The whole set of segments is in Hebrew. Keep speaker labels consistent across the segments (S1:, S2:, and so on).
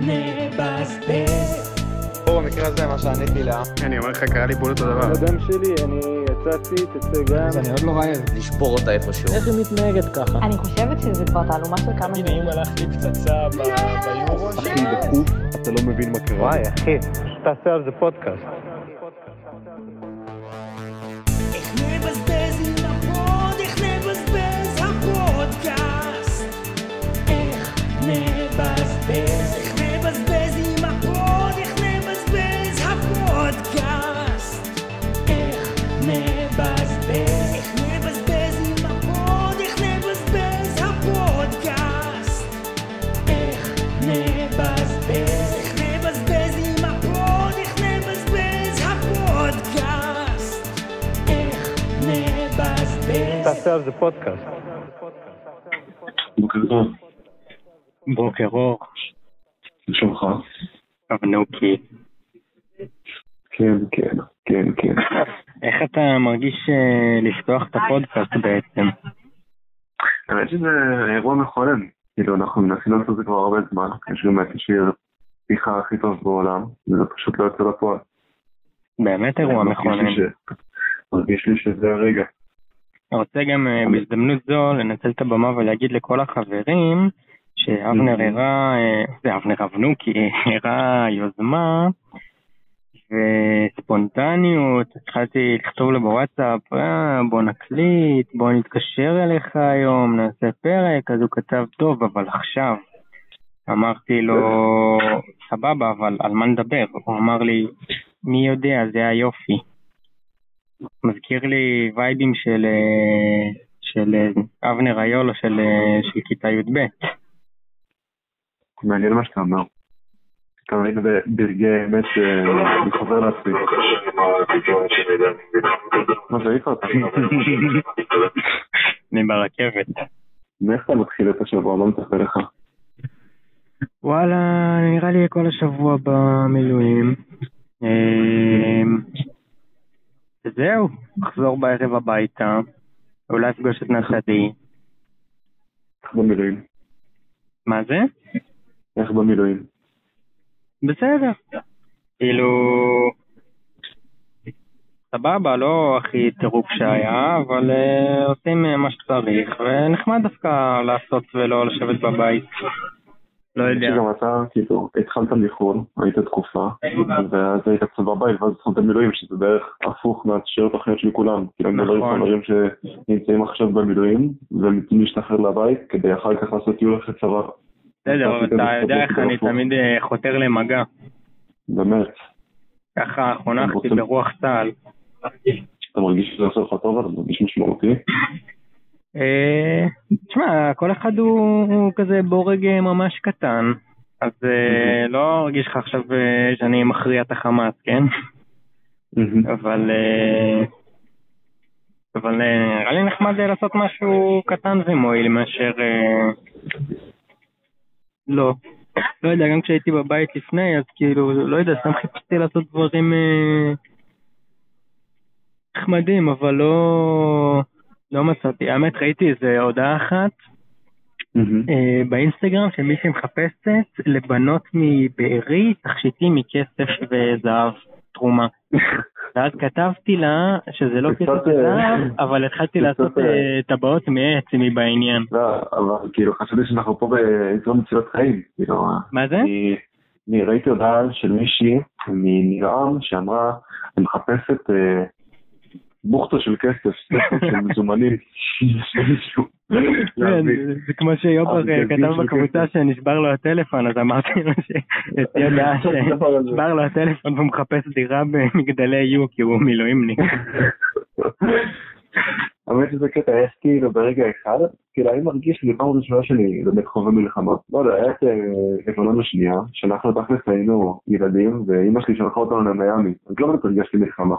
S1: נבזבז.
S2: פה במקרה הזה מה שעניתי לה.
S3: אני אומר לך, קרה לי בול אותו דבר.
S4: הדם שלי, אני יצאתי, תצא גם.
S2: אני עוד לא רעב.
S5: לשבור אותה איפשהו.
S4: איך היא מתנהגת ככה?
S6: אני חושבת שזה כבר תעלומה של כמה
S4: הנה, אם הלך לי פצצה ביורו
S3: אחי דחוף, אתה לא מבין מה קרה.
S4: וואי, אחי, תעשה על זה פודקאסט. על זה פודקאסט.
S3: בוקר טוב,
S7: בוקר אור,
S3: מה שלומך?
S7: אבנוקי.
S3: כן, כן, כן, כן.
S7: איך אתה מרגיש אה, לפתוח את הפודקאסט בעצם?
S3: האמת שזה אירוע מכונן. כאילו, אנחנו מנסים לעשות את זה כבר הרבה זמן. יש גם את השיר פתיחה הכי טוב בעולם, וזה פשוט לא יוצא לפועל.
S7: באמת אירוע מכונן.
S3: מרגיש לי שזה הרגע.
S7: אני רוצה גם אה, בהזדמנות זו לנצל את הבמה ולהגיד לכל החברים שאבנר
S3: Mhm.
S7: הראה, אה, זה אבנר אבנוקי, הראה יוזמה וספונטניות, התחלתי לכתוב לו בוואטסאפ, "אה, בוא נקליט, בוא נתקשר אליך היום, נעשה פרק, אז הוא כתב, טוב, אבל עכשיו. אמרתי לו, סבבה, אבל על מה נדבר? הוא אמר לי, מי יודע, זה היופי. מזכיר לי וייבים של, אה, של אה, אבנר איולו של, אה, של כיתה י"ב.
S3: מעניין מה שאתה אומר. אתה מבין ברגעי אמת אני חוזר לעצמי. מה זה העיף אותך?
S7: אני ברכבת.
S3: מאיך אתה מתחיל את השבוע? מה מצפה לך?
S7: וואלה, נראה לי כל השבוע במילואים. זהו, אחזור בערב הביתה, אולי אפגוש את נכדי.
S3: איך במילואים?
S7: מה זה?
S3: איך במילואים?
S7: בסדר. כאילו... סבבה, לא הכי טירוף שהיה, אבל אה, עושים אה, מה שצריך, ונחמד דווקא לעשות ולא לשבת בבית. לא יודע.
S3: שגם אתה, כאילו, התחלת מחו"ל, היית תקופה, ואז היית קצת בבית, ואז התחלת מילואים, שזה בערך הפוך מהשאר התוכניות של כולם. כאילו, מדבר עם
S7: נכון.
S3: חברים שנמצאים עכשיו במילואים, להשתחרר לבית, כדי אחר כך לעשות טיול אחרי צבא.
S7: בסדר, אבל אתה יודע איך אני. תמיד אה, חותר למגע.
S3: באמת.
S7: ככה חונכתי ברוח צה"ל.
S3: אתה מרגיש שזה עושה לך טוב, אתה מרגיש משמעותי?
S7: אה, תשמע, כל אחד הוא כזה בורג אה, ממש קטן, אז אה, לא ארגיש לך עכשיו שאני מכריע את החמאס, כן? אבל אבל אה, נראה לי נחמד לעשות משהו קטן ומועיל מאשר לא. לא יודע, גם כשהייתי בבית לפני, אז כאילו, לא יודע, סתם חיפשתי לעשות דברים נחמדים, אבל לא, לא מצאתי. האמת, ראיתי איזה הודעה אחת אה, באינסטגרם של מישהי מחפשת לבנות מבארי תכשיטים מכסף וזהב תרומה. ואז כתבתי לה שזה לא כסף
S3: אה,
S7: וזהב, אבל התחלתי לעשות
S3: אה,
S7: טבעות מעץ מבעניין.
S3: לא, אבל כאילו, חשבתי שאנחנו פה בעזרה מצילות חיים. כאילו,
S7: מה זה?
S3: אני, ראיתי הודעה של מישהי מנרעם שאמרה, אני מחפשת בוכטה של כסף, של מזומנים.
S7: כן. זה- כמו שיובר אה, כתב בקבוצה. שנשבר לו הטלפון, אז אמרתי לו שיוציא הודעה. שנשבר לו הטלפון והוא מחפש דירה במגדלי יו כי הוא מילואימניק.
S3: האמת שזה קטע, יש כאילו ברגע אחד, כאילו אני מרגיש שזה פעם ראשונה שאני באמת חווה מלחמה. לא יודע, היה את אה, לבנון השנייה, שאנחנו תכלס היינו ילדים, ואימא שלי שלחה אותנו למיאמי, אז לא באמת הרגשתי מלחמה.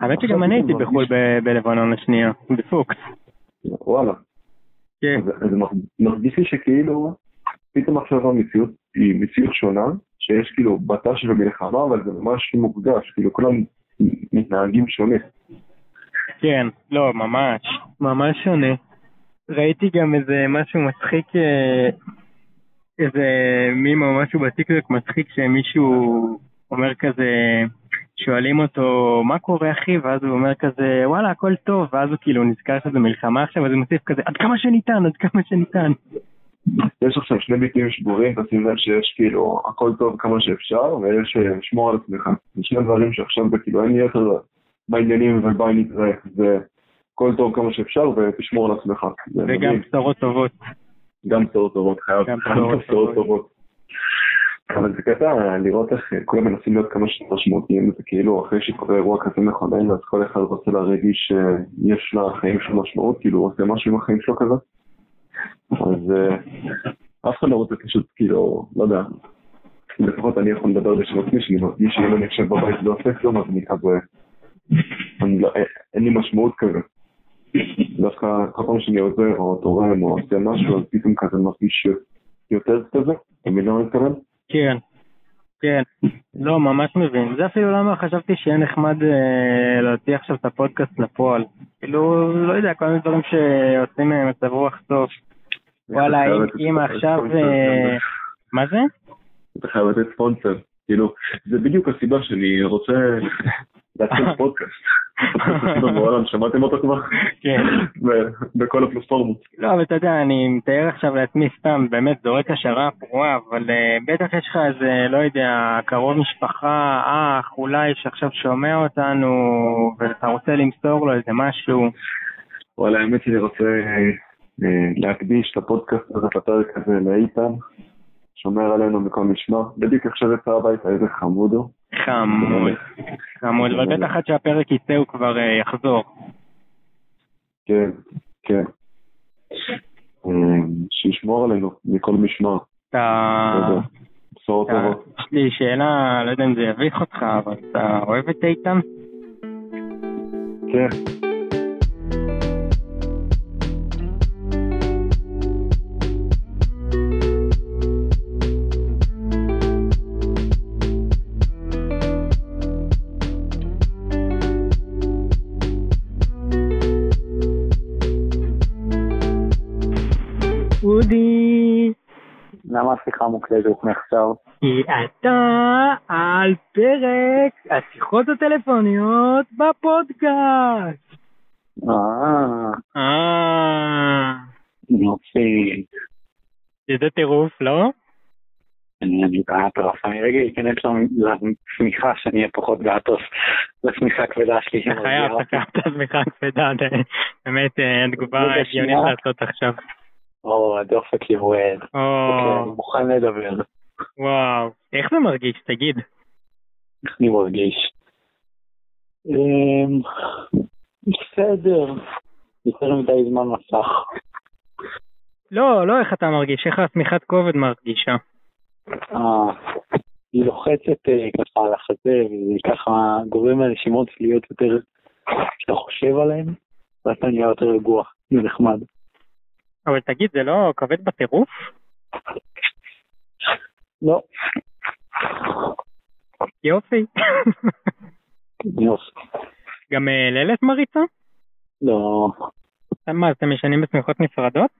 S7: האמת שגם אני הייתי בחו"ל בלבנון השנייה, בפוקס.
S3: וואלה.
S7: כן.
S3: אז מר- מרגיש לי שכאילו, פתאום עכשיו המציאות היא מציאות שונה, שיש כאילו בט"ש ומלחמה, אבל זה ממש מוקדש, כאילו כולם מתנהגים שונה.
S7: כן, לא, ממש, ממש שונה. ראיתי גם איזה משהו מצחיק, אה, איזה מים או משהו בטיקטוק מצחיק שמישהו אומר כזה, שואלים אותו, מה קורה אחי? ואז הוא אומר כזה, וואלה, הכל טוב, ואז הוא כאילו נזכר שזה מלחמה עכשיו, אז הוא מוסיף כזה, עד כמה שניתן, עד כמה שניתן.
S3: יש עכשיו שני ביטים שבורים, תשים לב שיש כאילו הכל טוב כמה שאפשר, ויש אה, שמור על עצמך. זה שני דברים שעכשיו כאילו אין לי יותר בעניינים וביי נתראה. זה הכל טוב כמה שאפשר ותשמור על עצמך.
S7: וגם. בשורות טובות.
S3: גם בשורות טובות, חייב
S7: גם בשורות טובות.
S3: אבל זה קטע לראות איך כולם מנסים להיות כמה שיותר משמעותיים, זה כאילו אחרי שקורה אירוע כזה מכונן, אז כל אחד רוצה להרגיש שיש לחיים שלו משמעות, כאילו הוא עושה משהו עם החיים שלו כזה. אז אה, אף אחד לא רוצה פשוט כאילו, לא יודע, לפחות אני יכול לדבר בשם עצמי, שאני מרגיש שאם אני יושב בבית ולא עושה כלום, אז אני לא, אין- אין לי משמעות כזה. דווקא כל פעם שאני עוזר או תורם או עושה משהו, אז פתאום כזה מרגיש יותר כזה, אתה מבין למה אני מתכוון?
S7: כן, כן. לא, ממש מבין. זה אפילו למה חשבתי שיהיה נחמד אה, להוציא עכשיו את הפודקאסט לפועל. כאילו, לא יודע, כל מיני דברים שעושים אה, מצב רוח טוב. וואלה, אם- עכשיו... אה, מה זה?
S3: אתה חייב לתת ספונסר. כאילו, זה בדיוק הסיבה שאני רוצה פודקאסט. הפודקאסט הכי טוב בעולם, שמעתם אותו כבר?
S7: כן.
S3: בכל הפלטפורמות.
S7: לא, אבל אתה יודע, אני מתאר עכשיו לעצמי סתם, באמת זורק השערה פרועה, אבל אה, בטח יש לך איזה, לא יודע, קרוב משפחה, אח, אולי שעכשיו שומע אותנו, ואתה רוצה למסור לו איזה משהו.
S3: וואלה, האמת שאני רוצה אה, להקדיש את הפודקאסט הזה, את הפרק הזה לאיתן, שומר עלינו מכל משמר. בדיוק עכשיו יצא הביתה, איזה חמוד הוא.
S7: חמוד, חמוד, אבל בטח עד שהפרק יצא הוא כבר אה, יחזור.
S3: כן, כן. אה, שישמור עלינו מכל משמר.
S7: אתה...
S3: בשורות טובות.
S7: יש לי שאלה, לא יודע אם זה יביך אותך, אבל אתה אוהב את איתן?
S3: כן.
S2: למה השיחה מוקלטת מעכשיו?
S7: כי אתה על פרק השיחות הטלפוניות בפודקאסט.
S2: אה,
S7: אה,
S2: יופי.
S7: טירוף, לא?
S2: אני אני באטרף, אני רגע אכנס לשמיכה שאני אהיה פחות באטרף, לשמיכה הכבדה שלי.
S7: אתה חייב, אתה חייב את עצמך כבדה, זה באמת אה, הגיונית. לעשות עכשיו.
S2: או, הדופק יורד.
S7: או,
S2: אוקיי, אני מוכן לדבר.
S7: וואו, איך זה מרגיש, תגיד?
S2: איך אני מרגיש? אמ, בסדר. יותר מדי זמן מסך.
S7: לא, לא איך אתה מרגיש, איך השמיכת כובד מרגישה.
S2: אה, היא לוחצת אה, ככה על החזה, וזה ככה גורם לנשימות שלי להיות יותר, שאתה חושב עליהן, ואתה נהיה יותר רגוע, זה נחמד.
S7: אבל תגיד, זה לא כבד בטירוף?
S2: לא,
S7: יופי.
S2: יופי.
S7: גם אה, ללת מריצה?
S2: לא,
S7: מה, אתם משנים בשמיכות נפרדות?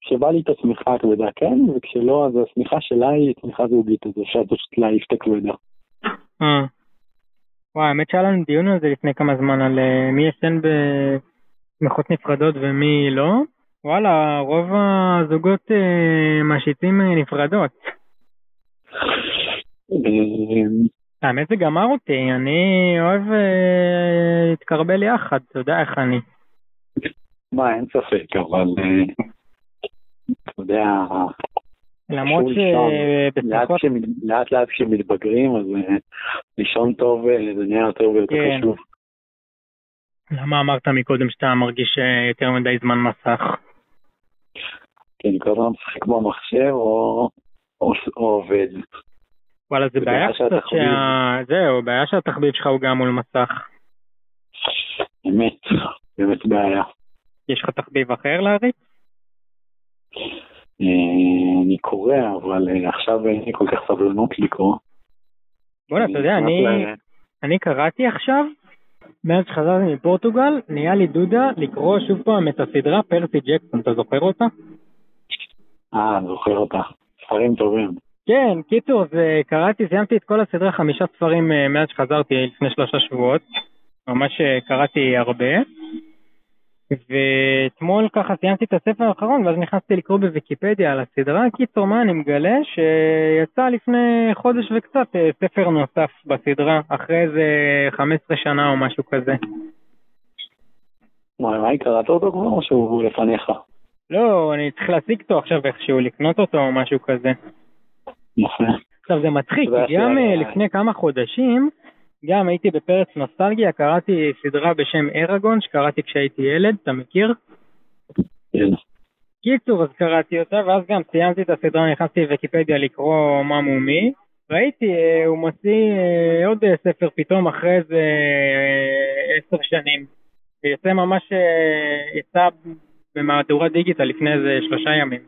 S2: כשבא לי את השמיכה הכבדה כן, וכשלא אז השמיכה שלה היא צמיחה זוגית, אז אפשר פשוט להעיף את הכבדה.
S7: אה. וואי, האמת שהיה לנו דיון על זה לפני כמה זמן, על אה, מי ישן בשמיכות נפרדות ומי לא. וואלה, רוב הזוגות אה, משיתים אה, נפרדות.
S2: אמ,
S7: האמת זה גמר אותי, אני אוהב אה, להתקרבל יחד, אתה יודע איך אני.
S2: מה, אין ספק, אבל אתה יודע,
S7: למרות שבשיחות...
S2: לאט לאט כשמתבגרים, אז לישון טוב זה נהיה יותר ויותר
S7: כן.
S2: חשוב.
S7: למה אמרת מקודם שאתה מרגיש יותר מדי זמן מסך?
S2: כי אני כל הזמן משחק במחשב או או- או עובד.
S7: וואלה, זה בעיה קצת
S2: שהתחביב.
S7: שה... זהו, בעיה שהתחביב שלך הוא גם מול מסך.
S2: אמת, באמת בעיה.
S7: יש לך תחביב אחר להריץ?
S2: אה, אני קורא, אבל אה, עכשיו אין לי כל כך סבלנות לקרוא.
S7: בוא'נה, אתה יודע, אני... אני קראתי עכשיו, מאז שחזרתי מפורטוגל, נהיה לי דודה לקרוא שוב פעם את הסדרה פרסי ג'קסון, אתה זוכר אותה?
S2: אה, אני זוכר אותה. ספרים טובים.
S7: כן, קיצור, זה, קראתי, סיימתי את כל הסדרה, חמישה ספרים אה, מאז שחזרתי לפני שלושה שבועות. ממש אה, קראתי הרבה. ואתמול ככה סיימתי את הספר האחרון, ואז נכנסתי לקרוא בוויקיפדיה על הסדרה. קיצור, מה אני מגלה? שיצא לפני חודש וקצת אה, ספר נוסף בסדרה, אחרי איזה 15 שנה או משהו כזה.
S2: וואי, מה, קראת אותו כבר או שהוא לפניך?
S7: לא, אני צריך להשיג אותו עכשיו איכשהו, לקנות אותו או משהו כזה.
S2: יפה.
S7: עכשיו זה מצחיק, גם אה, לפני כמה חודשים, גם הייתי בפרץ נוסטלגיה, קראתי סדרה בשם אראגון, שקראתי כשהייתי ילד, אתה מכיר?
S2: כן.
S7: קיצור, אז קראתי אותה, ואז גם סיימתי את הסדרה, נכנסתי לוויקיפדיה לקרוא מה מומי. ראיתי, אה, הוא מוציא אה, עוד ספר פתאום אחרי איזה עשר שנים. ויוצא ממש, יצא במהדורת דיגיטל לפני איזה שלושה ימים.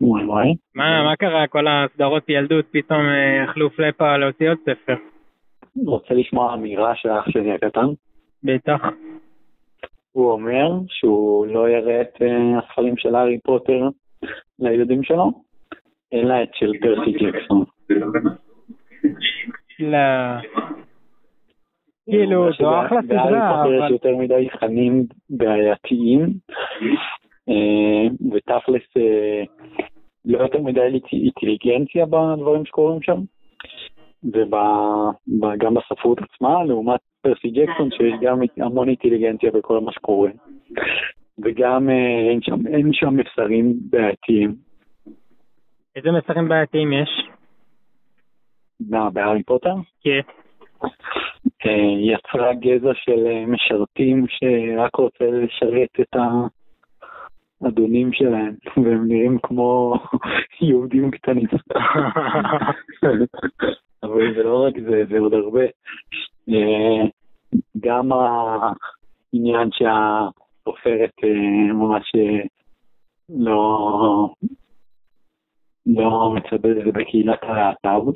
S2: וואי וואי.
S7: מה, מה קרה? כל הסדרות ילדות פתאום אה, אכלו פלאפה להוציא עוד ספר.
S2: רוצה לשמוע אמירה של אח שלי הקטן?
S7: בטח.
S2: הוא אומר שהוא לא יראה את אה, הספרים של הארי פוטר לילדים שלו, אלא את של פרסי ג'קסון.
S7: לא. כאילו, זו אחלה סדרה,
S2: פוטר יש
S7: אבל...
S2: יותר מדי תכנים בעייתיים, אה, ותכלס אה, לא יותר מדי אינט- אינטליגנציה בדברים שקורים שם, וגם בספרות עצמה, לעומת פרסי ג'קסון, שיש גם המון אינטליגנציה בכל מה שקורה. וגם אה, אין שם, אין שם מסרים בעייתיים.
S7: איזה מסרים בעייתיים יש?
S2: מה, בהארי פוטר?
S7: כן.
S2: אה, יצרה גזע של אה, משרתים שרק רוצה לשרת את האדונים שלהם, והם נראים כמו יהודים קטנים. אבל זה לא רק זה, זה עוד הרבה. אה, גם העניין שהסופרת אה, ממש לא, לא מצדד את זה בקהילת הלהט"ב,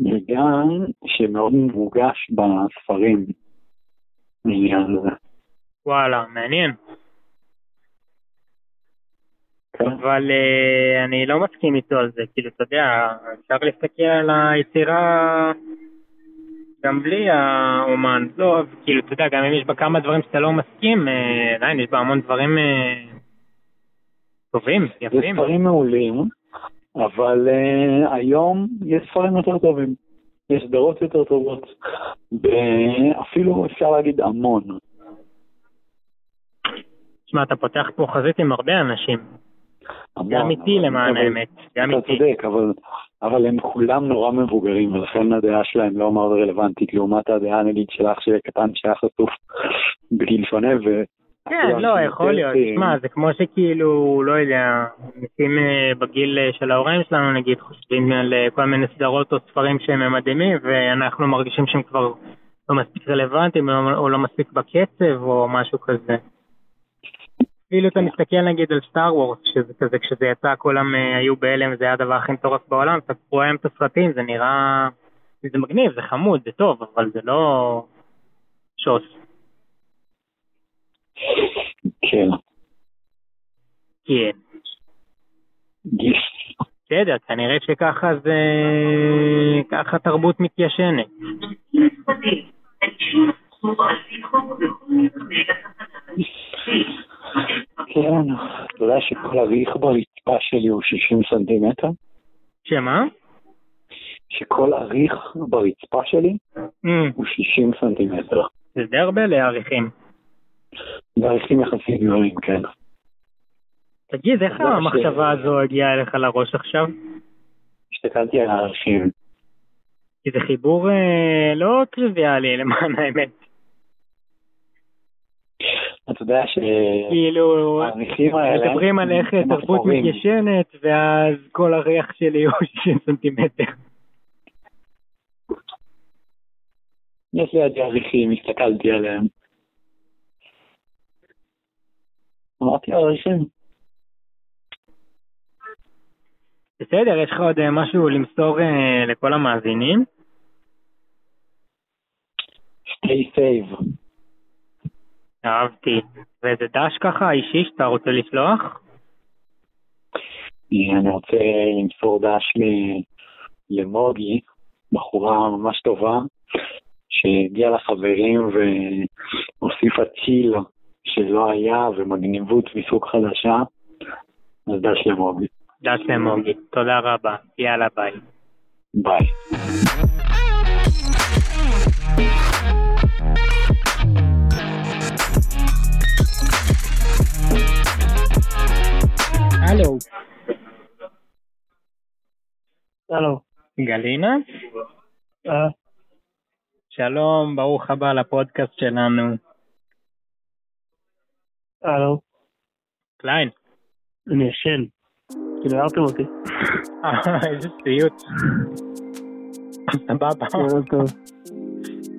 S2: וגם שמאוד מורגש בספרים העניין הזה.
S7: וואלה, מעניין.
S2: כן.
S7: אבל אה, אני לא מסכים איתו על זה, כאילו, אתה יודע, אפשר להסתכל על היצירה גם בלי האומן. לא, כאילו, אתה יודע, גם אם יש בה כמה דברים שאתה לא מסכים, אה, עדיין יש בה המון דברים אה, טובים,
S2: זה
S7: יפים.
S2: ספרים מעולים, אבל uh, היום יש ספרים יותר טובים. יש סדרות יותר טובות, ואפילו אפשר להגיד המון.
S7: תשמע, אתה פותח פה חזית עם הרבה אנשים.
S2: המון
S7: גם איתי למען
S2: אבל-
S7: האמת, גם
S2: אתה
S7: איתי.
S2: צודק, אבל, אבל הם כולם נורא מבוגרים, ולכן הדעה שלהם לא מאוד רלוונטית, לעומת הדעה נגיד של אח שלי הקטן שהיה חשוף בגיל שונה, ו...
S7: כן, לא, יכול להיות. תשמע, זה כמו שכאילו, לא יודע, אנשים אה, בגיל אה, של ההורים שלנו, נגיד, חושבים על אה, כל מיני סדרות או ספרים שהם מדהימים, ואנחנו מרגישים שהם כבר לא מספיק רלוונטיים, או לא מספיק בקצב, או משהו כזה. אפילו אתה מסתכל נגיד על סטאר וורס, שזה כזה, כשזה יצא כולם היו בהלם, זה היה הדבר הכי מטורף בעולם, אתה רואה היום את הסרטים, זה נראה... זה מגניב, זה חמוד, זה טוב, אבל זה לא... שוס.
S2: כן,
S7: כן. בסדר, כנראה שככה זה... ככה תרבות מתיישנת.
S2: כן, אתה יודע שכל הריח ברצפה שלי הוא 60 סנטימטר?
S7: שמה?
S2: שכל הריח ברצפה שלי
S7: Mm,
S2: הוא 60 סנטימטר.
S7: זה די הרבה להעריכים.
S2: זה עריכים יחסית גדולים, כן.
S7: תגיד, איך
S2: יודע
S7: המחשבה הזו הגיעה אליך לראש עכשיו?
S2: הסתכלתי על הערכים.
S7: כי זה חיבור אה, לא טריוויאלי למען האמת.
S2: אתה יודע ש...
S7: כאילו. מדברים על איך תרבות. מתיישנת, ואז כל הריח שלי הוא 60 סנטימטר.
S2: יש לידי עריכים, הסתכלתי עליהם. אמרתי עריכים.
S7: בסדר, יש לך עוד אה, משהו למסור אה, לכל המאזינים?
S2: stay safe.
S7: אהבתי. ואיזה דש ככה אישי שאתה רוצה לשלוח?
S2: אה, אני רוצה למסור דש למוגי, בחורה ממש טובה, שהגיעה לחברים והוסיפה צ'יל שלא היה ומגניבות מסוג חדשה, אז דש למוגי.
S7: דש למוגי, תודה רבה, יאללה ביי.
S2: ביי.
S7: הלו.
S5: הלו.
S7: גלינה?
S5: אה,
S7: שלום, ברוך הבא לפודקאסט שלנו.
S5: הלו.
S7: קליין.
S5: אני ישן. כאילו הערתם אותי.
S7: אה, איזה סיוט. סבבה,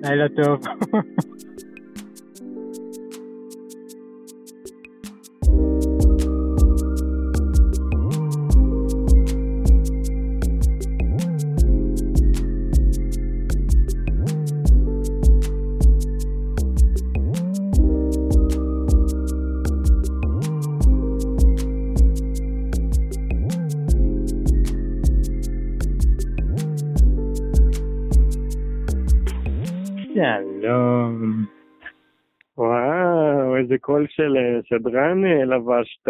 S5: לילה טוב. וואו, איזה קול של אה, שדרן אה, לבשת.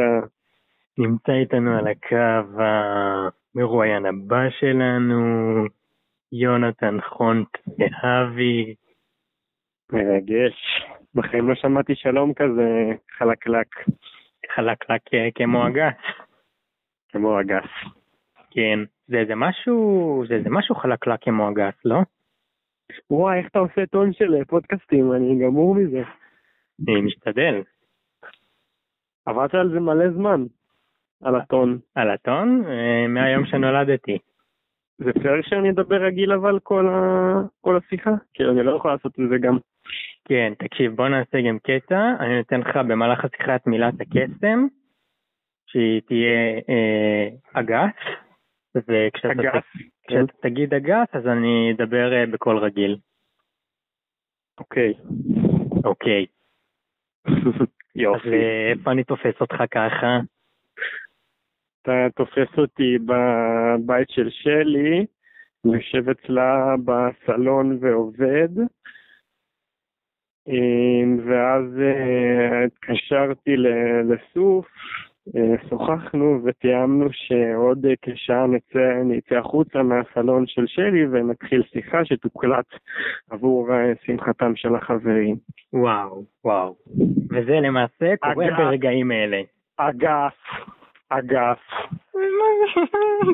S7: נמצא איתנו על הקו המרואיין הבא שלנו, יונתן חונט זהבי.
S5: מרגש. בחיים לא שמעתי שלום כזה חלקלק,
S7: חלקלק כמו אגס.
S5: כמו אגס.
S7: כן, זה איזה משהו, זה איזה משהו חלקלק כמו אגס, לא?
S5: וואי, איך אתה עושה טון של אה, פודקאסטים, אני גמור מזה.
S7: אני משתדל.
S5: עבדת על זה מלא זמן, על הטון.
S7: על הטון, אה, מהיום שנולדתי.
S5: זה פייר שאני אדבר רגיל אבל כל, ה... כל השיחה? כאילו, אני לא יכול לעשות את זה גם.
S7: כן, תקשיב, בוא נעשה גם קטע, אני נותן לך במהלך השיחה את מילת הקסם, שהיא תהיה אה, אגס, וכשאתה
S5: אגס.
S7: כשאתה תגיד אגס, אז אני אדבר אה, בקול רגיל.
S5: אוקיי.
S7: אוקיי. אז
S5: יופי.
S7: אה, איפה אני תופס אותך ככה?
S5: אתה תופס אותי בבית של שלי, יושב אצלה בסלון ועובד, אמ, ואז אה, התקשרתי לסוף, אה, שוחחנו ותיאמנו שעוד אה, כשעה נצא, נצא החוצה מהסלון של שלי ונתחיל שיחה שתוקלט עבור אה, שמחתם של החברים.
S7: וואו, וואו. וזה למעשה קורה
S5: אגס.
S7: ברגעים אלה.
S5: אגף, אגף.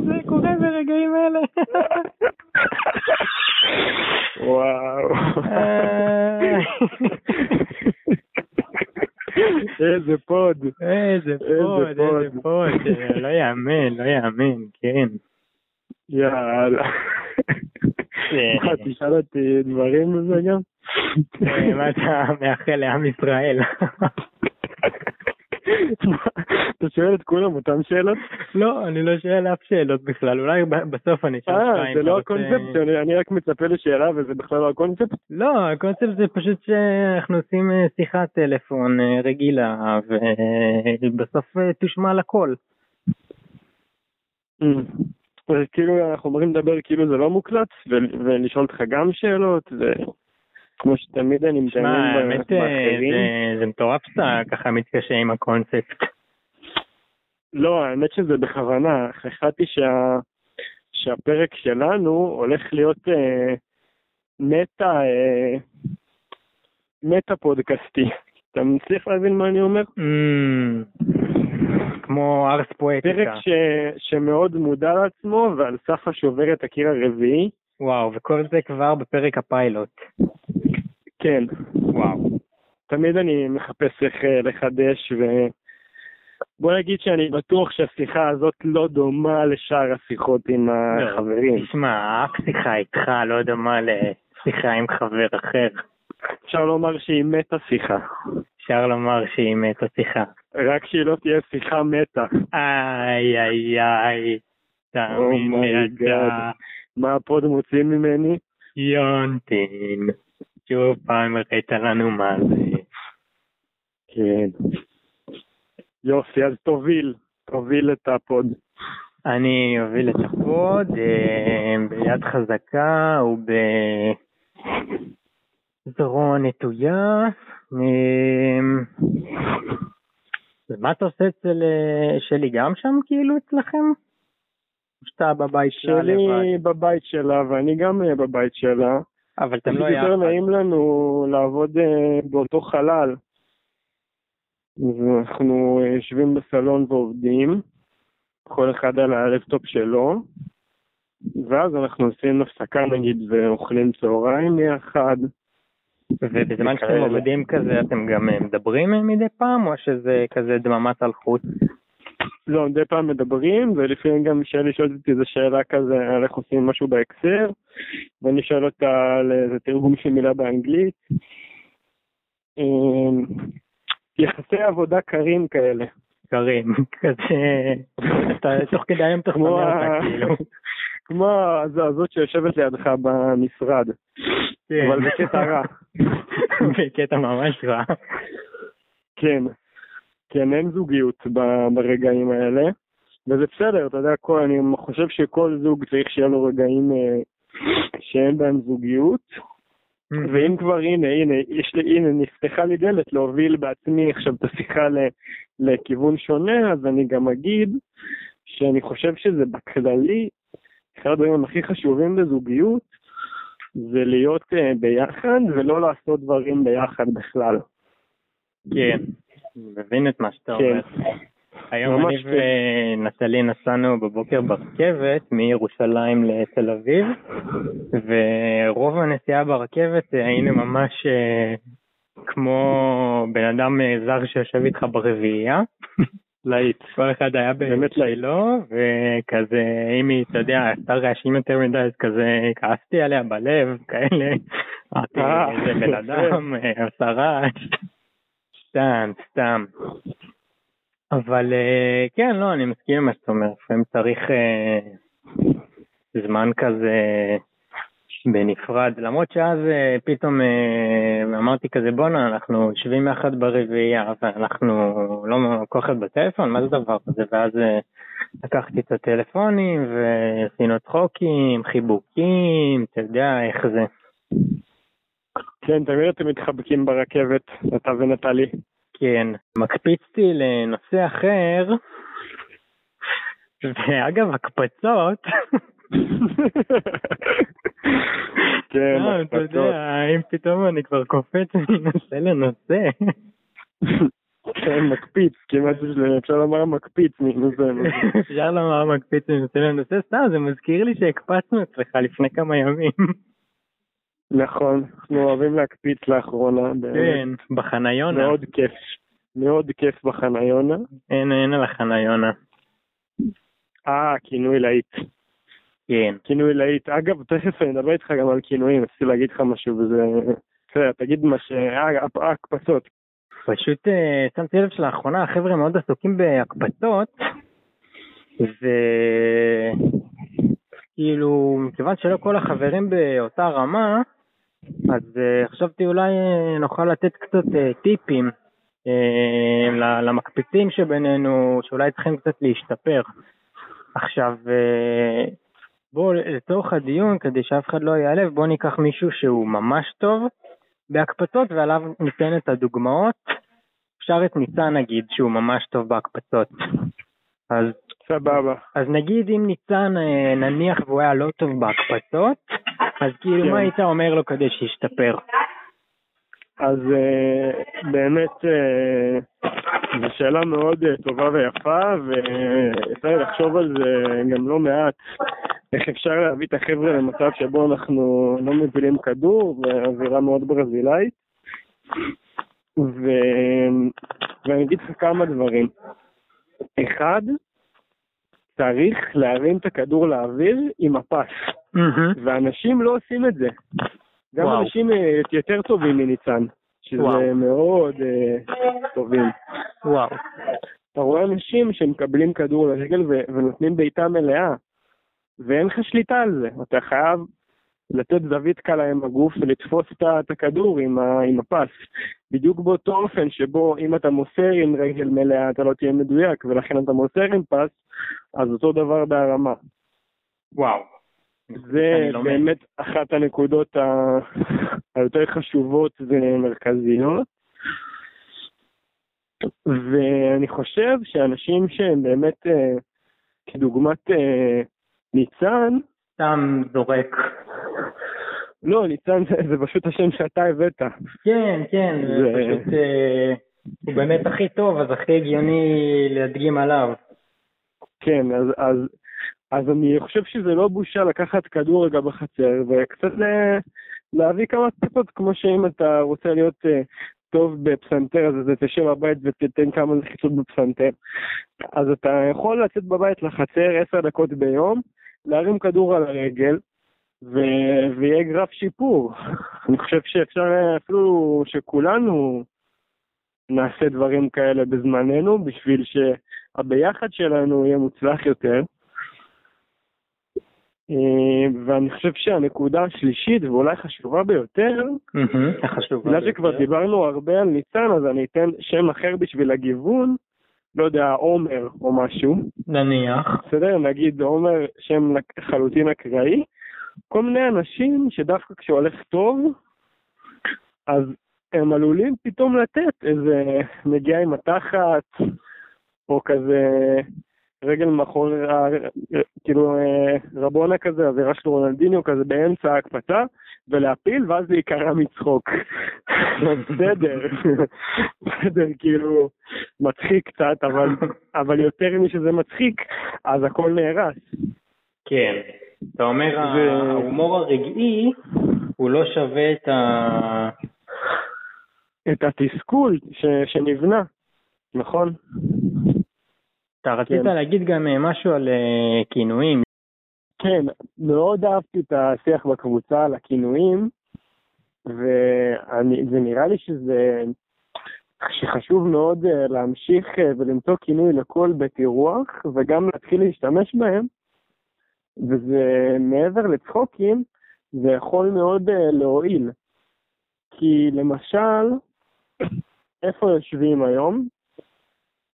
S7: זה קורה ברגעים אלה.
S5: וואו. איזה פוד.
S7: איזה פוד,
S5: איזה פוד.
S7: לא יאמן, לא יאמן, כן.
S5: יאללה.
S7: אה.
S5: מה, תשאל אותי דברים בזה גם?
S7: אה, מה אתה מאחל לעם ישראל?
S5: אתה שואל את כולם אותן שאלות?
S7: לא, אני לא שואל אף שאלות בכלל, אולי בסוף אני אשאל
S5: אה,
S7: אם
S5: זה
S7: אתה
S5: לא הקונספט, אני- אני רק מצפה לשאלה וזה בכלל לא הקונספט?
S7: לא, הקונספט זה פשוט שאנחנו עושים אה, שיחת טלפון אה, רגילה, ובסוף אה, תושמע לכל.
S5: כאילו אנחנו אומרים לדבר כאילו זה לא מוקלט ולשאול אותך גם שאלות, זה כמו שתמיד אני
S7: האמת, אה,
S5: באחרים.
S7: זה- זה מטורף שאתה ככה מתקשה עם הקונספט.
S5: לא, האמת שזה בכוונה, החלטתי שה... שהפרק שלנו הולך להיות אה, מטה, אה, מטה פודקאסטי. אתה מצליח להבין מה אני אומר?
S7: אמ, כמו ארס
S5: פרק
S7: פואטיקה.
S5: ש... שמאוד מודע לעצמו ועל סף השובר את הקיר הרביעי.
S7: וואו, וכל זה כבר בפרק הפיילוט.
S5: כן,
S7: וואו.
S5: תמיד אני מחפש איך אה, לחדש ו... בוא נגיד שאני בטוח שהשיחה הזאת לא דומה לשאר השיחות עם החברים.
S7: תשמע, אף שיחה איתך לא דומה לשיחה עם חבר אחר.
S5: אפשר לומר שהיא מתה שיחה.
S7: אפשר לומר שהיא מתה שיחה.
S5: רק שהיא לא תהיה שיחה מתה.
S7: איי איי איי. תאמין לי
S5: Oh my
S7: אתה.
S5: מה הפוד מוציא ממני?
S7: יונטין. שוב פעם הראית לנו מה זה.
S5: כן. יופי, אז תוביל, תוביל את הפוד.
S7: אני אוביל את הפוד אה, ביד חזקה ובזרוע נטויה. אה, ומה אתה עושה אצל אה, שלי גם שם כאילו אצלכם? שאתה בבית שלה לבד?
S5: שלי בבית שלה ואני גם בבית שלה.
S7: אבל אתם לא
S5: פשוט יותר
S7: יחד.
S5: נעים לנו לעבוד אה, באותו חלל. אנחנו אה, יושבים בסלון ועובדים, כל אחד על הלפטופ שלו, ואז אנחנו עושים הפסקה נגיד ואוכלים צהריים יחד.
S7: ובזמן שאתם. עובדים כזה אתם גם אה, מדברים מדי פעם או שזה כזה דממת אלחוט?
S5: לא, מדי פעם מדברים, ולפעמים גם שלי שואלת אותי איזה שאלה כזה על איך עושים משהו באקסר, ואני שואל אותה על איזה תרגום של מילה באנגלית. אמ, יחסי עבודה קרים כאלה.
S7: קרים, כזה, אתה תוך כדי היום
S5: כמו
S7: אותה כאילו.
S5: כמו הזאת שיושבת לידך במשרד,
S7: כן.
S5: אבל בקטע רע.
S7: בקטע ממש רע.
S5: כן. כן, אין זוגיות ברגעים האלה, וזה בסדר, אתה יודע, כל, אני חושב שכל זוג צריך שיהיה לו רגעים אה, שאין בהם זוגיות, ואם כבר, הנה, הנה, יש לי, הנה, נפתחה לי דלת להוביל בעצמי עכשיו את השיחה לכיוון שונה, אז אני גם אגיד שאני חושב שזה בכללי, אחד הדברים הכי חשובים בזוגיות, זה להיות uh, ביחד ולא לעשות דברים ביחד בכלל.
S7: כן, מבין את מה שאתה
S5: כן.
S7: אומר. היום אני ונטלי נסענו בבוקר ברכבת מירושלים לתל אביב, ורוב הנסיעה ברכבת אה, היינו ממש אה, כמו בן אדם אה, זר שיושב איתך ברביעייה.
S5: להיט.
S7: כל אחד היה
S5: באמת
S7: בשלו, וכזה, אם היא, אתה יודע, עשתה רעשים יותר מדי, אז כזה כעסתי עליה בלב, כאלה. איזה בן אדם, עשה רעש. סתם, סתם. אבל אה, כן, לא, אני מסכים עם מה שאתה אומר, לפעמים צריך אה, זמן כזה בנפרד, למרות שאז אה, פתאום אמרתי כזה בואנה אנחנו יושבים יחד ברביעייה ואנחנו לא כל אחד בטלפון מה זה הדבר הזה? ואז לקחתי את הטלפונים ועשינו צחוקים חיבוקים אתה יודע איך זה
S5: כן, תמיד אתם מתחבקים ברכבת, אתה ונטלי.
S7: כן מקפיצתי לנושא אחר ואגב הקפצות
S5: כן,
S7: אה, אתה
S5: הקפצות.
S7: יודע אם פתאום אני כבר קופץ ומנסה לנושא
S5: כן, מקפיץ, כמעט אפשר לומר מקפיץ מזה.
S7: אפשר לומר מקפיץ ומנסה לנושא סתם זה מזכיר לי שהקפצנו אצלך לפני כמה ימים
S5: נכון, אנחנו אוהבים להקפיץ לאחרונה.
S7: כן בחניונה
S5: מאוד כיף. מאוד כיף בחניונה.
S7: אין אין על החניונה
S5: אה, כינוי להיט.
S7: כן
S5: כינוי להיט. אגב, תכף אני אדבר איתך גם על כינויים, רציתי להגיד לך משהו וזה... בסדר, תגיד מה ש... אה, ההקפצות.
S7: פשוט אה, שמתי לב שלאחרונה החבר'ה מאוד עסוקים בהקפצות וכאילו מכיוון שלא כל החברים באותה רמה אז אה, חשבתי אולי אה, נוכל לתת קצת אה, טיפים למקפיצים שבינינו שאולי צריכים קצת להשתפר. עכשיו בואו לצורך הדיון כדי שאף אחד לא ייעלב בואו ניקח מישהו שהוא ממש טוב בהקפצות ועליו ניתן את הדוגמאות. אפשר את ניצן נגיד שהוא ממש טוב בהקפצות. אז,
S5: סבבה.
S7: אז נגיד אם ניצן נניח והוא היה לא טוב בהקפצות, אז כאילו
S5: כן.
S7: מה היית אומר לו כדי שישתפר?
S5: אז אה, באמת אה, זו שאלה מאוד אה, טובה ויפה, ויצא לי לחשוב על זה גם לא מעט. איך אפשר להביא את החבר'ה למצב שבו אנחנו לא מבינים כדור, ואווירה מאוד ברזילאית. ו... ואני אגיד לך כמה דברים. אחד, צריך להרים את הכדור לאוויר עם הפס. ואנשים לא עושים את זה. גם
S7: וואו.
S5: אנשים אה, יותר טובים מניצן, שזה
S7: וואו.
S5: מאוד אה, טובים.
S7: וואו.
S5: אתה רואה אנשים שמקבלים כדור לרגל ו- ונותנים בעיטה מלאה, ואין לך שליטה על זה. אתה חייב לתת זווית קלה עם הגוף ולתפוס את הכדור עם, ה, עם הפס. בדיוק באותו אופן שבו אם אתה מוסר עם רגל מלאה אתה לא תהיה מדויק, ולכן אתה מוסר עם פס, אז אותו דבר בהרמה.
S7: וואו.
S5: זה
S7: לומד.
S5: באמת אחת הנקודות ה- היותר חשובות ומרכזיות. ואני חושב שאנשים שהם באמת, אה, כדוגמת אה, ניצן,
S7: סתם זורק.
S5: לא, ניצן זה, זה פשוט השם שאתה הבאת.
S7: כן, כן, זה פשוט... אה, הוא באמת הכי טוב, אז הכי הגיוני להדגים עליו.
S5: כן, אז, אז, אז אני חושב שזה לא בושה לקחת כדור רגע בחצר וקצת ל- להביא כמה פצצות, כמו שאם אתה רוצה להיות אה, טוב בפסנתר, אז אתה תשב בבית ותתן כמה לחיצות בפסנתר. אז אתה יכול לצאת בבית לחצר עשר דקות ביום, להרים כדור על הרגל, ו- ויהיה גרף שיפור. אני חושב שאפשר אפילו שכולנו נעשה דברים כאלה בזמננו, בשביל שהביחד שלנו יהיה מוצלח יותר. אה, ואני חושב שהנקודה השלישית, ואולי חשובה ביותר,
S7: מהמם, החשוב.
S5: בגלל שכבר דיברנו הרבה על ניצן, אז אני אתן שם אחר בשביל הגיוון, לא יודע, עומר או משהו,
S7: נניח.
S5: בסדר? נגיד עומר שם לחלוטין אקראי, כל מיני אנשים שדווקא כשהולך טוב, אז הם עלולים פתאום לתת איזה נגיעה עם התחת, או כזה רגל מאחורי, כאילו אה, רבונה כזה, אווירה של רונלדיניו כזה באמצע ההקפצה, ולהפיל, ואז להיקרע מצחוק. בסדר, בסדר, כאילו, מצחיק קצת, אבל, אבל יותר משזה מצחיק, אז הכל נהרס.
S7: כן. אתה אומר,
S5: זה-
S7: ההומור הרגעי, הוא לא שווה את ה...
S5: את התסכול ש, שנבנה, נכון?
S7: אתה רצית
S5: כן.
S7: להגיד גם אה, משהו על אה, כינויים.
S5: כן, מאוד אהבתי את השיח בקבוצה על הכינויים, ואני- ונראה לי שזה שחשוב מאוד אה, להמשיך ולמצוא כינוי לכל בית אירוח, וגם להתחיל להשתמש בהם, וזה מעבר לצחוקים, זה יכול מאוד להועיל. כי למשל, איפה יושבים היום?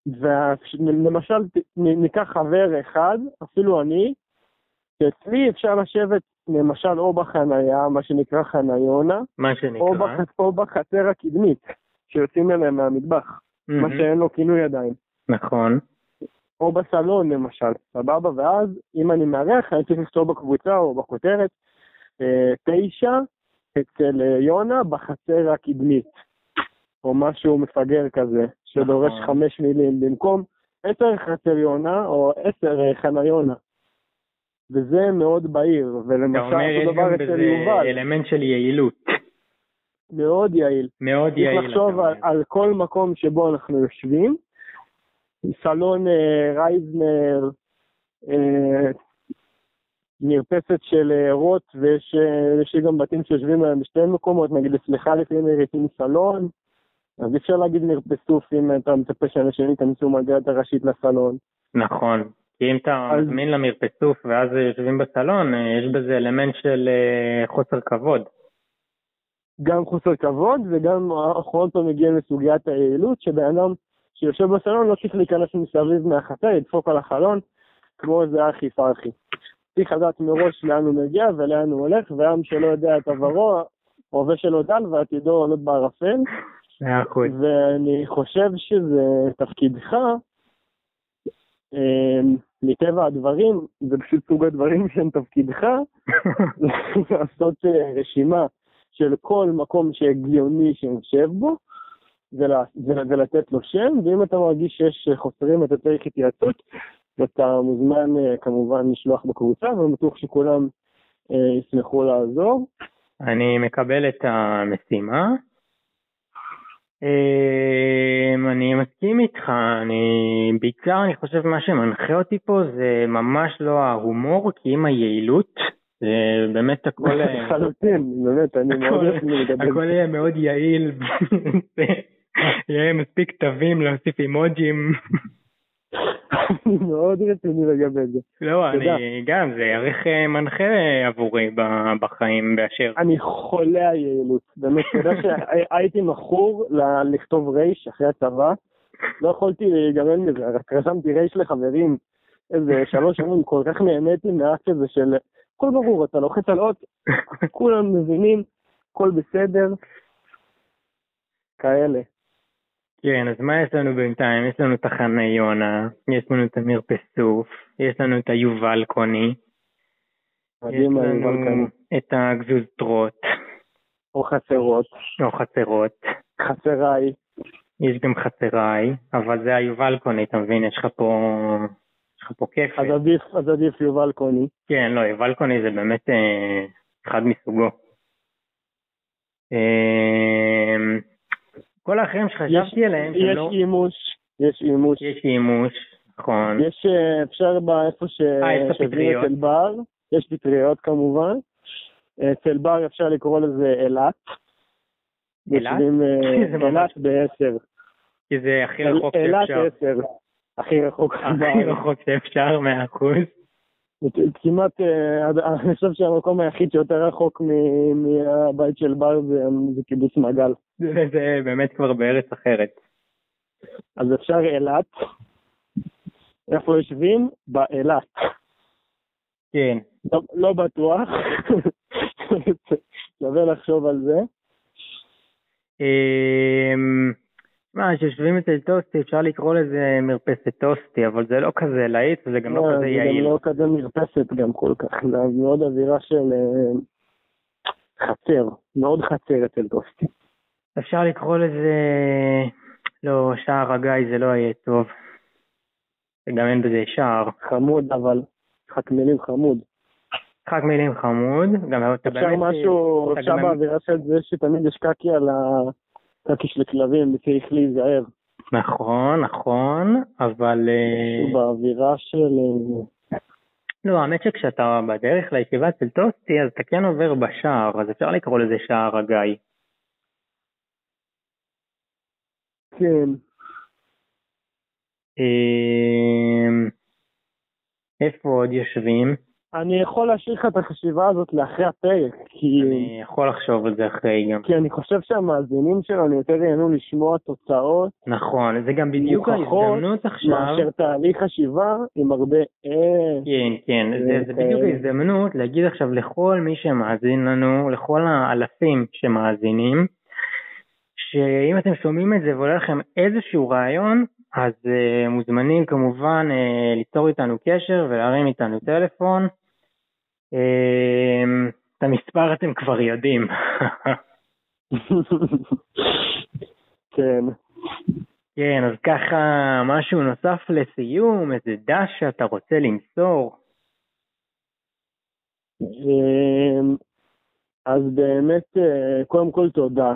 S5: ולמשל, ניקח חבר אחד, אפילו אני, שאצלי אפשר לשבת למשל או בחנייה, מה שנקרא חניונה,
S7: מה
S5: או,
S7: שנקרא.
S5: בח... או בחצר הקדמית, שיוצאים אליה מהמטבח, מה
S7: מהמם.
S5: שאין לו כינוי עדיין.
S7: נכון.
S5: או בסלון למשל, סבבה? ואז אם אני מארח, אני צריך לכתוב בקבוצה או בכותרת, אה, תשע אצל אה, יונה בחצר הקדמית, או משהו מפגר כזה, שדורש
S7: נכון.
S5: חמש מילים, במקום עשר חצר יונה או עשר אה, חניונה. וזה מאוד בהיר,
S7: אתה
S5: ולמשל
S7: אומר, יש גם בזה אלמנט של יעילות.
S5: מאוד יעיל.
S7: מאוד
S5: צריך
S7: יעיל.
S5: לחשוב
S7: אתה
S5: על. על כל מקום שבו אנחנו יושבים. סלון אה, רייזנר, אה, מרפסת של אה, רוט, ויש אה, גם בתים שיושבים בהם בשתי מקומות, נגיד אצלך לפעמים מריצים סלון, אז אי אפשר להגיד מרפסוף אם אתה מצפה שאנשים ייכנסו מהדלת הראשית לסלון.
S7: נכון. כי אם אתה
S5: אז-
S7: מזמין למרפסוף ואז יושבים בסלון, אה, יש בזה אלמנט של אה, חוסר כבוד.
S5: גם חוסר כבוד וגם אנחנו עוד פעם מגיעים לסוגיית היעילות, שבן אדם שיושב בסלון לא צריך להיכנס מסביב מהחצר, ידפוק על החלון, כמו איזה ארכי פרחי. צריך לדעת מראש לאן הוא מגיע ולאן הוא הולך, ועם שלא יודע את עברו, הווה שלו דל ועתידו עולות בערפל,
S7: מאה אחוז.
S5: ואני חושב שזה תפקידך, אה, מטבע הדברים, זה פשוט סוג הדברים שהם תפקידך, לעשות אה, רשימה של כל מקום שהגיוני שנשב בו, ולתת לו שם, ואם אתה מרגיש שיש חוסרים אתה צריך התייעצות, ואתה מוזמן אה, כמובן לשלוח בקבוצה, ואני בטוח שכולם אה, ישמחו לעזור.
S7: אני מקבל את המשימה. אמ, אני מסכים איתך, אני בעיקר אני חושב מה שמנחה אותי פה זה ממש לא ההומור כי אם היעילות, זה באמת הכל, אה,
S5: לחלוטין, באמת, אני מאוד.
S7: הכל יהיה מאוד יעיל, יהיה מספיק תווים להוסיף אימוג'ים,
S5: אני מאוד רציני לגבי זה.
S7: לא. אני גם, זה ערך אה, מנחה עבורי ב- בחיים באשר.
S5: אני חולה היעילות. באמת, אתה יודע שהייתי מכור לכתוב רייש אחרי הצבא, לא יכולתי להיגמל מזה, רק רשמתי רייש לחברים איזה שלוש שנים, כל כך נהניתי מהאקט הזה של הכל ברור, אתה לוחץ על אות, כולם מבינים, הכל בסדר, כאלה.
S7: כן, אז מה יש לנו בינתיים? יש לנו את החנה יונה, יש לנו את אמיר פסוף, יש לנו את היובל קוני, יש לנו. את הגזוז טרוט,
S5: או חסרות,
S7: או חצרות,
S5: חסריי.
S7: יש גם חצריי, אבל זה היובל קוני, אתה מבין? יש לך פה... יש לך פה כיף.
S5: אז עדיף, אז עדיף יובל קוני.
S7: כן, לא, יובל קוני זה באמת אה, אחד מסוגו. אה, כל האחרים שחשבתי עליהם,
S5: יש
S7: לא...
S5: אימוש, יש אימוש.
S7: יש אימוש, נכון.
S5: יש, אה, אפשר באיפה ש...
S7: אה, יש את הפטריות.
S5: את אלבר, יש פטריות כמובן. אצל בר אפשר לקרוא לזה אילת.
S7: אילת?
S5: אילת בעשר.
S7: כי זה הכי רחוק
S5: אילת
S7: שאפשר.
S5: עשר. הכי רחוק
S7: הכי
S5: בארץ.
S7: רחוק שאפשר, מאה אחוז.
S5: כמעט, אה, אני חושב שהמקום היחיד שיותר רחוק מ- מהבית של בר זה זה קיבוץ מעגל.
S7: זה זה באמת כבר בארץ אחרת.
S5: אז אפשר אילת. איפה יושבים? באילת.
S7: כן.
S5: לא, לא בטוח. שווה לחשוב על זה.
S7: מה, כשיושבים אצל טוסטי אפשר לקרוא לזה מרפסת טוסטי, אבל זה לא כזה להיט וזה גם לא
S5: לא,
S7: כזה
S5: זה
S7: יעיל.
S5: גם לא כזה מרפסת גם כל כך, זה מאוד אווירה של אה, חצר, מאוד חצר אצל טוסטי.
S7: אפשר לקרוא לזה... לא, שער הגיא זה לא יהיה טוב. וגם אין בזה שער.
S5: חמוד אבל, משחק מילים חמוד.
S7: משחק מילים חמוד, גם אתה
S5: אפשר
S7: באמת...
S5: משהו,
S7: אתה
S5: אפשר באווירה של זה שתמיד יש קקי על הקקי של כלבים, צריך להיזהר.
S7: נכון, נכון, אבל... אה,
S5: באווירה של... אה,
S7: לא, האמת שכשאתה בדרך לישיבה אצל טוסטי, אז אתה כן עובר בשער, אז אפשר לקרוא לזה שער הגיא.
S5: כן,
S7: אמ, איפה עוד יושבים?
S5: אני יכול להשאיר לך את החשיבה הזאת לאחרי הפרק, כי...
S7: אני יכול לחשוב על זה אחרי גם.
S5: כי אני חושב שהמאזינים שלנו יותר ייהנו לשמוע תוצאות
S7: נכון, זה גם בדיוק ההזדמנות עכשיו.
S5: מאשר תהליך חשיבה עם הרבה אה.
S7: כן, כן, זה, זה בדיוק
S5: כאלה.
S7: ההזדמנות להגיד עכשיו לכל מי שמאזין לנו, לכל האלפים שמאזינים, שאם אתם שומעים את זה ועולה לכם איזשהו רעיון, אז uh, מוזמנים כמובן uh, ליצור איתנו קשר ולהרים איתנו טלפון. Uh, את המספר אתם כבר יודעים.
S5: כן.
S7: כן, אז ככה משהו נוסף לסיום, איזה דש שאתה רוצה למסור.
S5: אמ, אז באמת, אה, קודם כל תודה.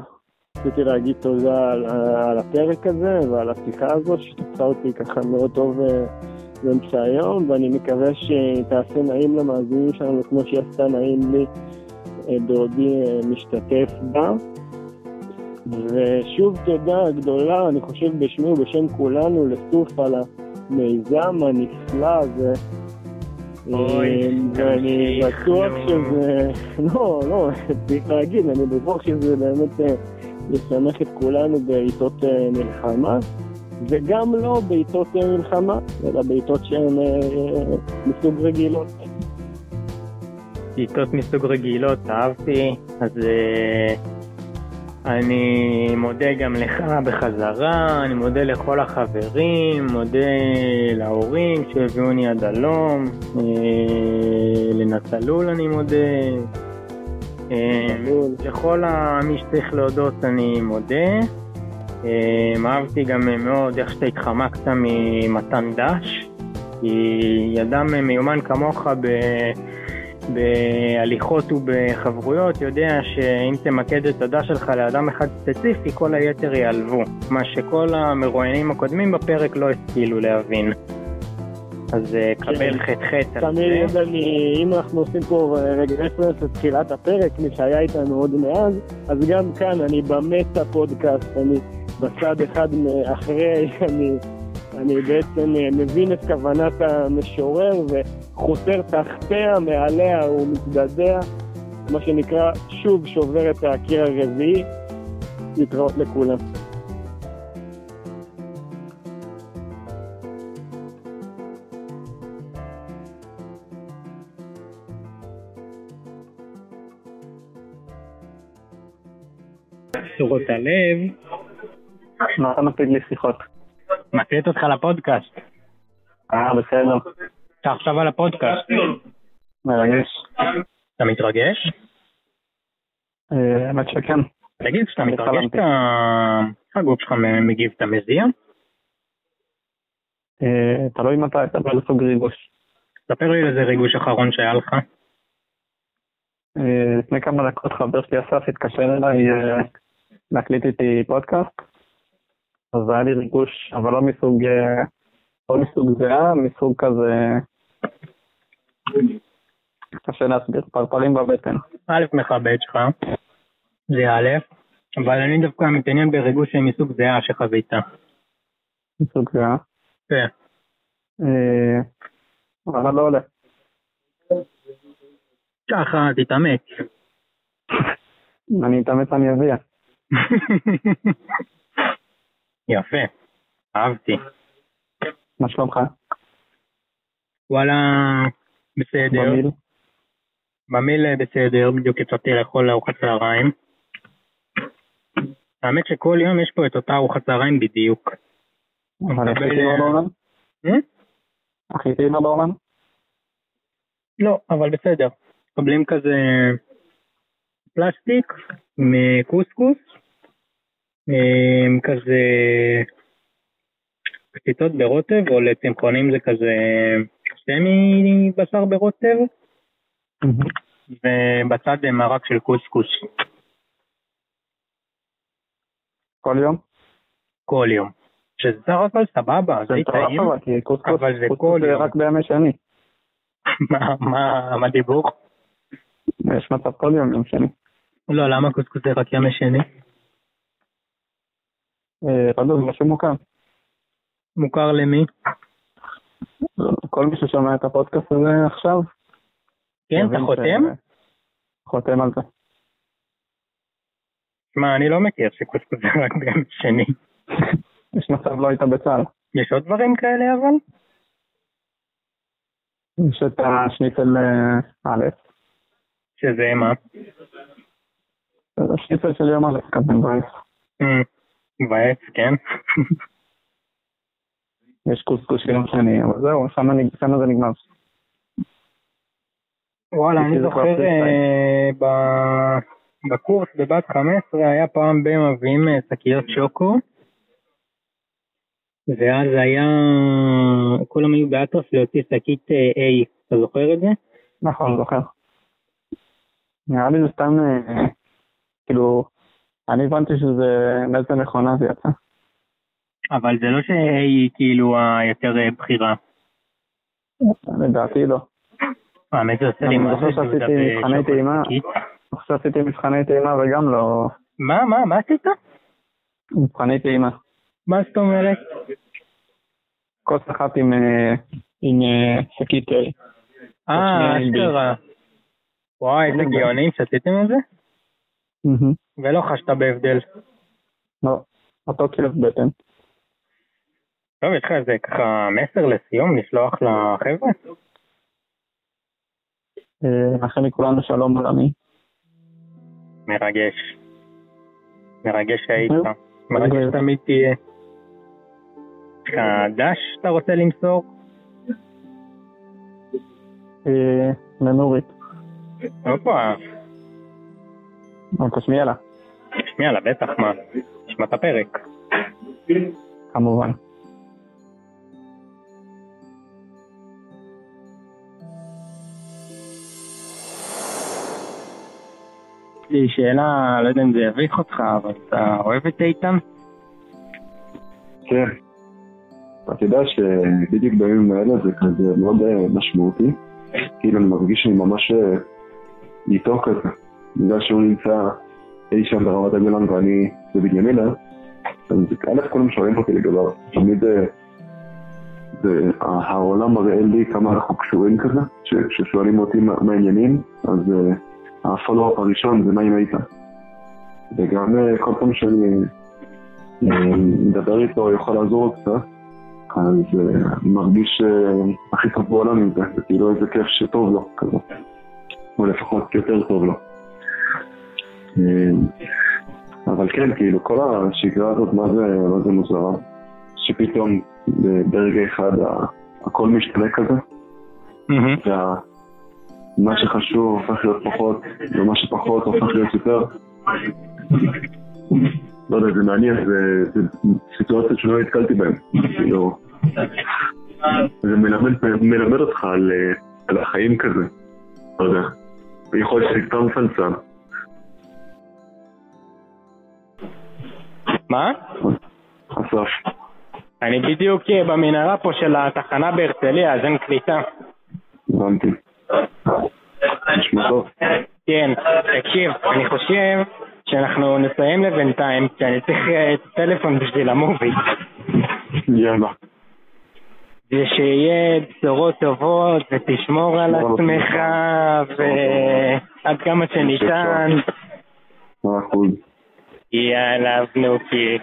S5: רציתי להגיד תודה על, על הפרק הזה ועל השיחה הזו, שתפסה אותי ככה מאוד טוב אה, באמצע היום, ואני מקווה שתעשה נעים למאזינים שלנו כמו שהיא עשתה נעים לי אה, בעודי אה, משתתף בה. ושוב תודה גדולה, אני חושב בשמי ובשם כולנו, לסוף על המיזם הנפלא הזה. אה, ואני בטוח. שזה... לא, לא, צריך להגיד, אני בטוח שזה באמת ישמח את כולנו בעיתות מלחמה, וגם לא בעיתות אה, מלחמה, אלא בעיתות שהן אה, מסוג רגילות.
S7: שיטות מסוג רגילות, אהבתי, אז uh, אני מודה גם לך בחזרה, אני מודה לכל החברים, מודה להורים שהביאוני עד הלום, uh, לנטלול אני מודה, לכל מי שצריך להודות אני מודה. Uh, אהבתי גם מאוד איך שאתה התחמקת ממתן דש, כי אדם מיומן כמוך ב... בהליכות ובחברויות יודע שאם תמקד את הדש שלך לאדם אחד ספציפי, כל היתר ייעלבו. מה שכל המרואיינים הקודמים בפרק לא השכילו להבין. אז אה, קבל חטא על זה.
S5: אם אנחנו עושים פה רגע רפרנס לתחילת הפרק, מי שהיה איתנו עוד מאז, אז גם כאן אני במטה פודקאסט, אני בצד אחד אחרי, אני, אני בעצם מבין את כוונת המשורר וחותר תחתיה, מעליה ומתגדע, מה שנקרא, שוב שובר את הקיר הרביעי. להתראות לכולם.
S7: שורות הלב,
S8: אתה מקליט לי שיחות?
S7: מקליט אותך לפודקאסט.
S8: אה, בסדר.
S7: אתה עכשיו על הפודקאסט.
S8: מרגש.
S7: אתה מתרגש?
S8: אה, האמת שכן.
S7: תגיד, כשאתה מתרגש, הגוף שלך מגיב, אתה מזיע?
S8: אה, תלוי מתי אתה באיזה סוג ריגוש.
S7: ספר לי על איזה ריגוש אחרון שהיה לך.
S8: אה, לפני כמה דקות חבר שלי אסף התקשר אליי להקליט איתי פודקאסט. אז היה לי ריגוש, אבל לא מסוג, אה, לא מסוג זהה, מסוג כזה... קשה להסביר, פרפרים בבטן.
S7: א', מכבד שלך, זה א', אבל אני דווקא מתעניין בריגוש מסוג זהה שחווית.
S8: מסוג זהה.
S7: כן.
S8: אה, אבל לא עולה.
S7: ככה, תתאמץ.
S8: אני אתאמץ אני אביא.
S7: יפה, אהבתי.
S8: מה שלומך?
S7: וואלה, בסדר.
S8: במיל?
S7: במיל אה, בסדר, בדיוק יצאתי לאכול ארוחת צהריים. האמת שכל יום יש פה את אותה ארוחת צהריים בדיוק.
S8: אבל הכי
S7: אה,
S8: בעולם?
S7: אה?
S8: הכי טעים בעולם?
S7: לא, אבל בסדר. מקבלים כזה פלסטיק מקוסקוס, כזה קציצות ברוטב, או לצמחונים זה כזה סמי בשר ברוטב, ובצד מרק של קוסקוס
S8: כל יום?
S7: כל יום. שזה סך הכל סבבה, זה טעים,
S8: אבל,
S7: זה
S8: קוסקוס
S7: כל
S8: זה
S7: יום.
S8: רק בימי שני.
S7: מה- מה מה הדיבור?
S8: יש מצב כל יום יום שני.
S7: לא, למה קוסקוס זה רק ימי שני?
S8: אה, יודע, זה משהו מוכר.
S7: מוכר למי?
S8: כל מי ששומע את הפודקאסט הזה עכשיו,
S7: כן, אתה חותם?
S8: חותם על זה.
S7: שמע, אני לא מכיר שקוסקוס זה רק בימי שני.
S8: יש מצב לא היית בצה"ל.
S7: יש עוד דברים כאלה אבל?
S8: יש את השניצל אה, א',
S7: שזה מה?
S8: השניצל של יום א', כזה מבאס.
S7: כן?
S8: יש קוסקוס של יום שני, אבל זהו, שמה זה נגמר.
S7: וואלה, אני זוכר. אה, בקורס בבת 15 היה פעם ב- מביאים אה, שקיות שוקו ואז היה, כולם היו באטרף להוציא שקית אה, A, אתה זוכר את זה?
S8: נכון, זוכר. נראה לי זה סתם, כאילו, אני הבנתי שזה מאיזה מכונה זה יצא.
S7: אבל זה לא ש-A היא כאילו היותר אה, בכירה.
S8: לדעתי לא.
S7: האמת זה עושה
S8: אני
S7: לי מה
S8: זוכר
S7: זה
S8: שעשיתי מבחני טעימה.
S7: שקית.
S8: עכשיו עשיתי מבחני טעימה וגם לא...
S7: מה, מה, מה עשית?
S8: מבחני טעימה.
S7: מה זאת אומרת?
S8: כוס אחת עם, אה, אה, שקית תה.
S7: אה, אשכרה. וואי, איזה
S8: כן,
S7: גאונים שעשיתם את זה? ולא חשת בהבדל.
S8: לא, אותו כאב בטן.
S7: טוב, יש לך איזה ככה מסר לסיום לשלוח לחבר'ה?
S8: אה, מאחל לכולנו שלום עולמי.
S7: מרגש. מרגש שהיית. מרגש. תמיד תהיה. יש לך דש שאתה רוצה למסור?
S8: אה, לנורית.
S7: הופה,
S8: או תשמיע לה,
S7: שנייה לה, בטח, מה? נשמע את הפרק.
S8: כמובן.
S7: יש לי שאלה, לא יודע אם זה יביך אותך, אבל אתה אוהב את איתן?
S3: כן. אתה יודע שבדיוק בימים האלה זה כזה מאוד אה, משמעותי. כאילו אני מרגיש שאני ממש אה, איתו כזה. בגלל שהוא נמצא אי שם ברמת הגולן ואני בבנימינה, אז א' כולם שואלים אותי לגביו. תמיד אה, והעולם מראה לי כמה אנחנו קשורים כזה, כששואלים אותי מה העניינים, אז אה, הפולו-אפ הראשון זה מה אם היית. וגם אה, כל פעם שאני מדבר איתו, יכול לעזור לו קצת, אז מרגיש הכי טוב בעולם עם זה, זה כאילו איזה כיף שטוב לו כזה, או לפחות יותר טוב לו. אה, אבל כן, כאילו, כל השגרה הזאת, מה זה, מה זה מוזרה? שפתאום ב- ברגע אחד הכל משתנה כזה. ומה שחשוב הופך להיות פחות, ומה שפחות הופך להיות יותר. לא יודע, זה מעניין, זה, זה סיטואציות שלא נתקלתי בהן. כאילו, זה מלמד, מלמד אותך על, אה, על החיים כזה. לא יודע. יכול להיות שזה סתם פלצן.
S7: מה?
S3: אסף.
S7: אני בדיוק אה, במנהרה פה של התחנה בהרצליה, אז אין קליטה.
S3: הבנתי.
S7: כן, תקשיב, אני חושב שאנחנו נסיים לבינתיים, כי אני צריך אה, את הטלפון בשביל המובי.
S3: יאללה.
S7: ושיהיה בשורות טובות, ותשמור על עצמך, ועד כמה שניתן.
S3: מאה אחוז.
S7: יאללה, בנוקי.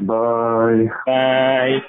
S3: ביי.
S7: ביי.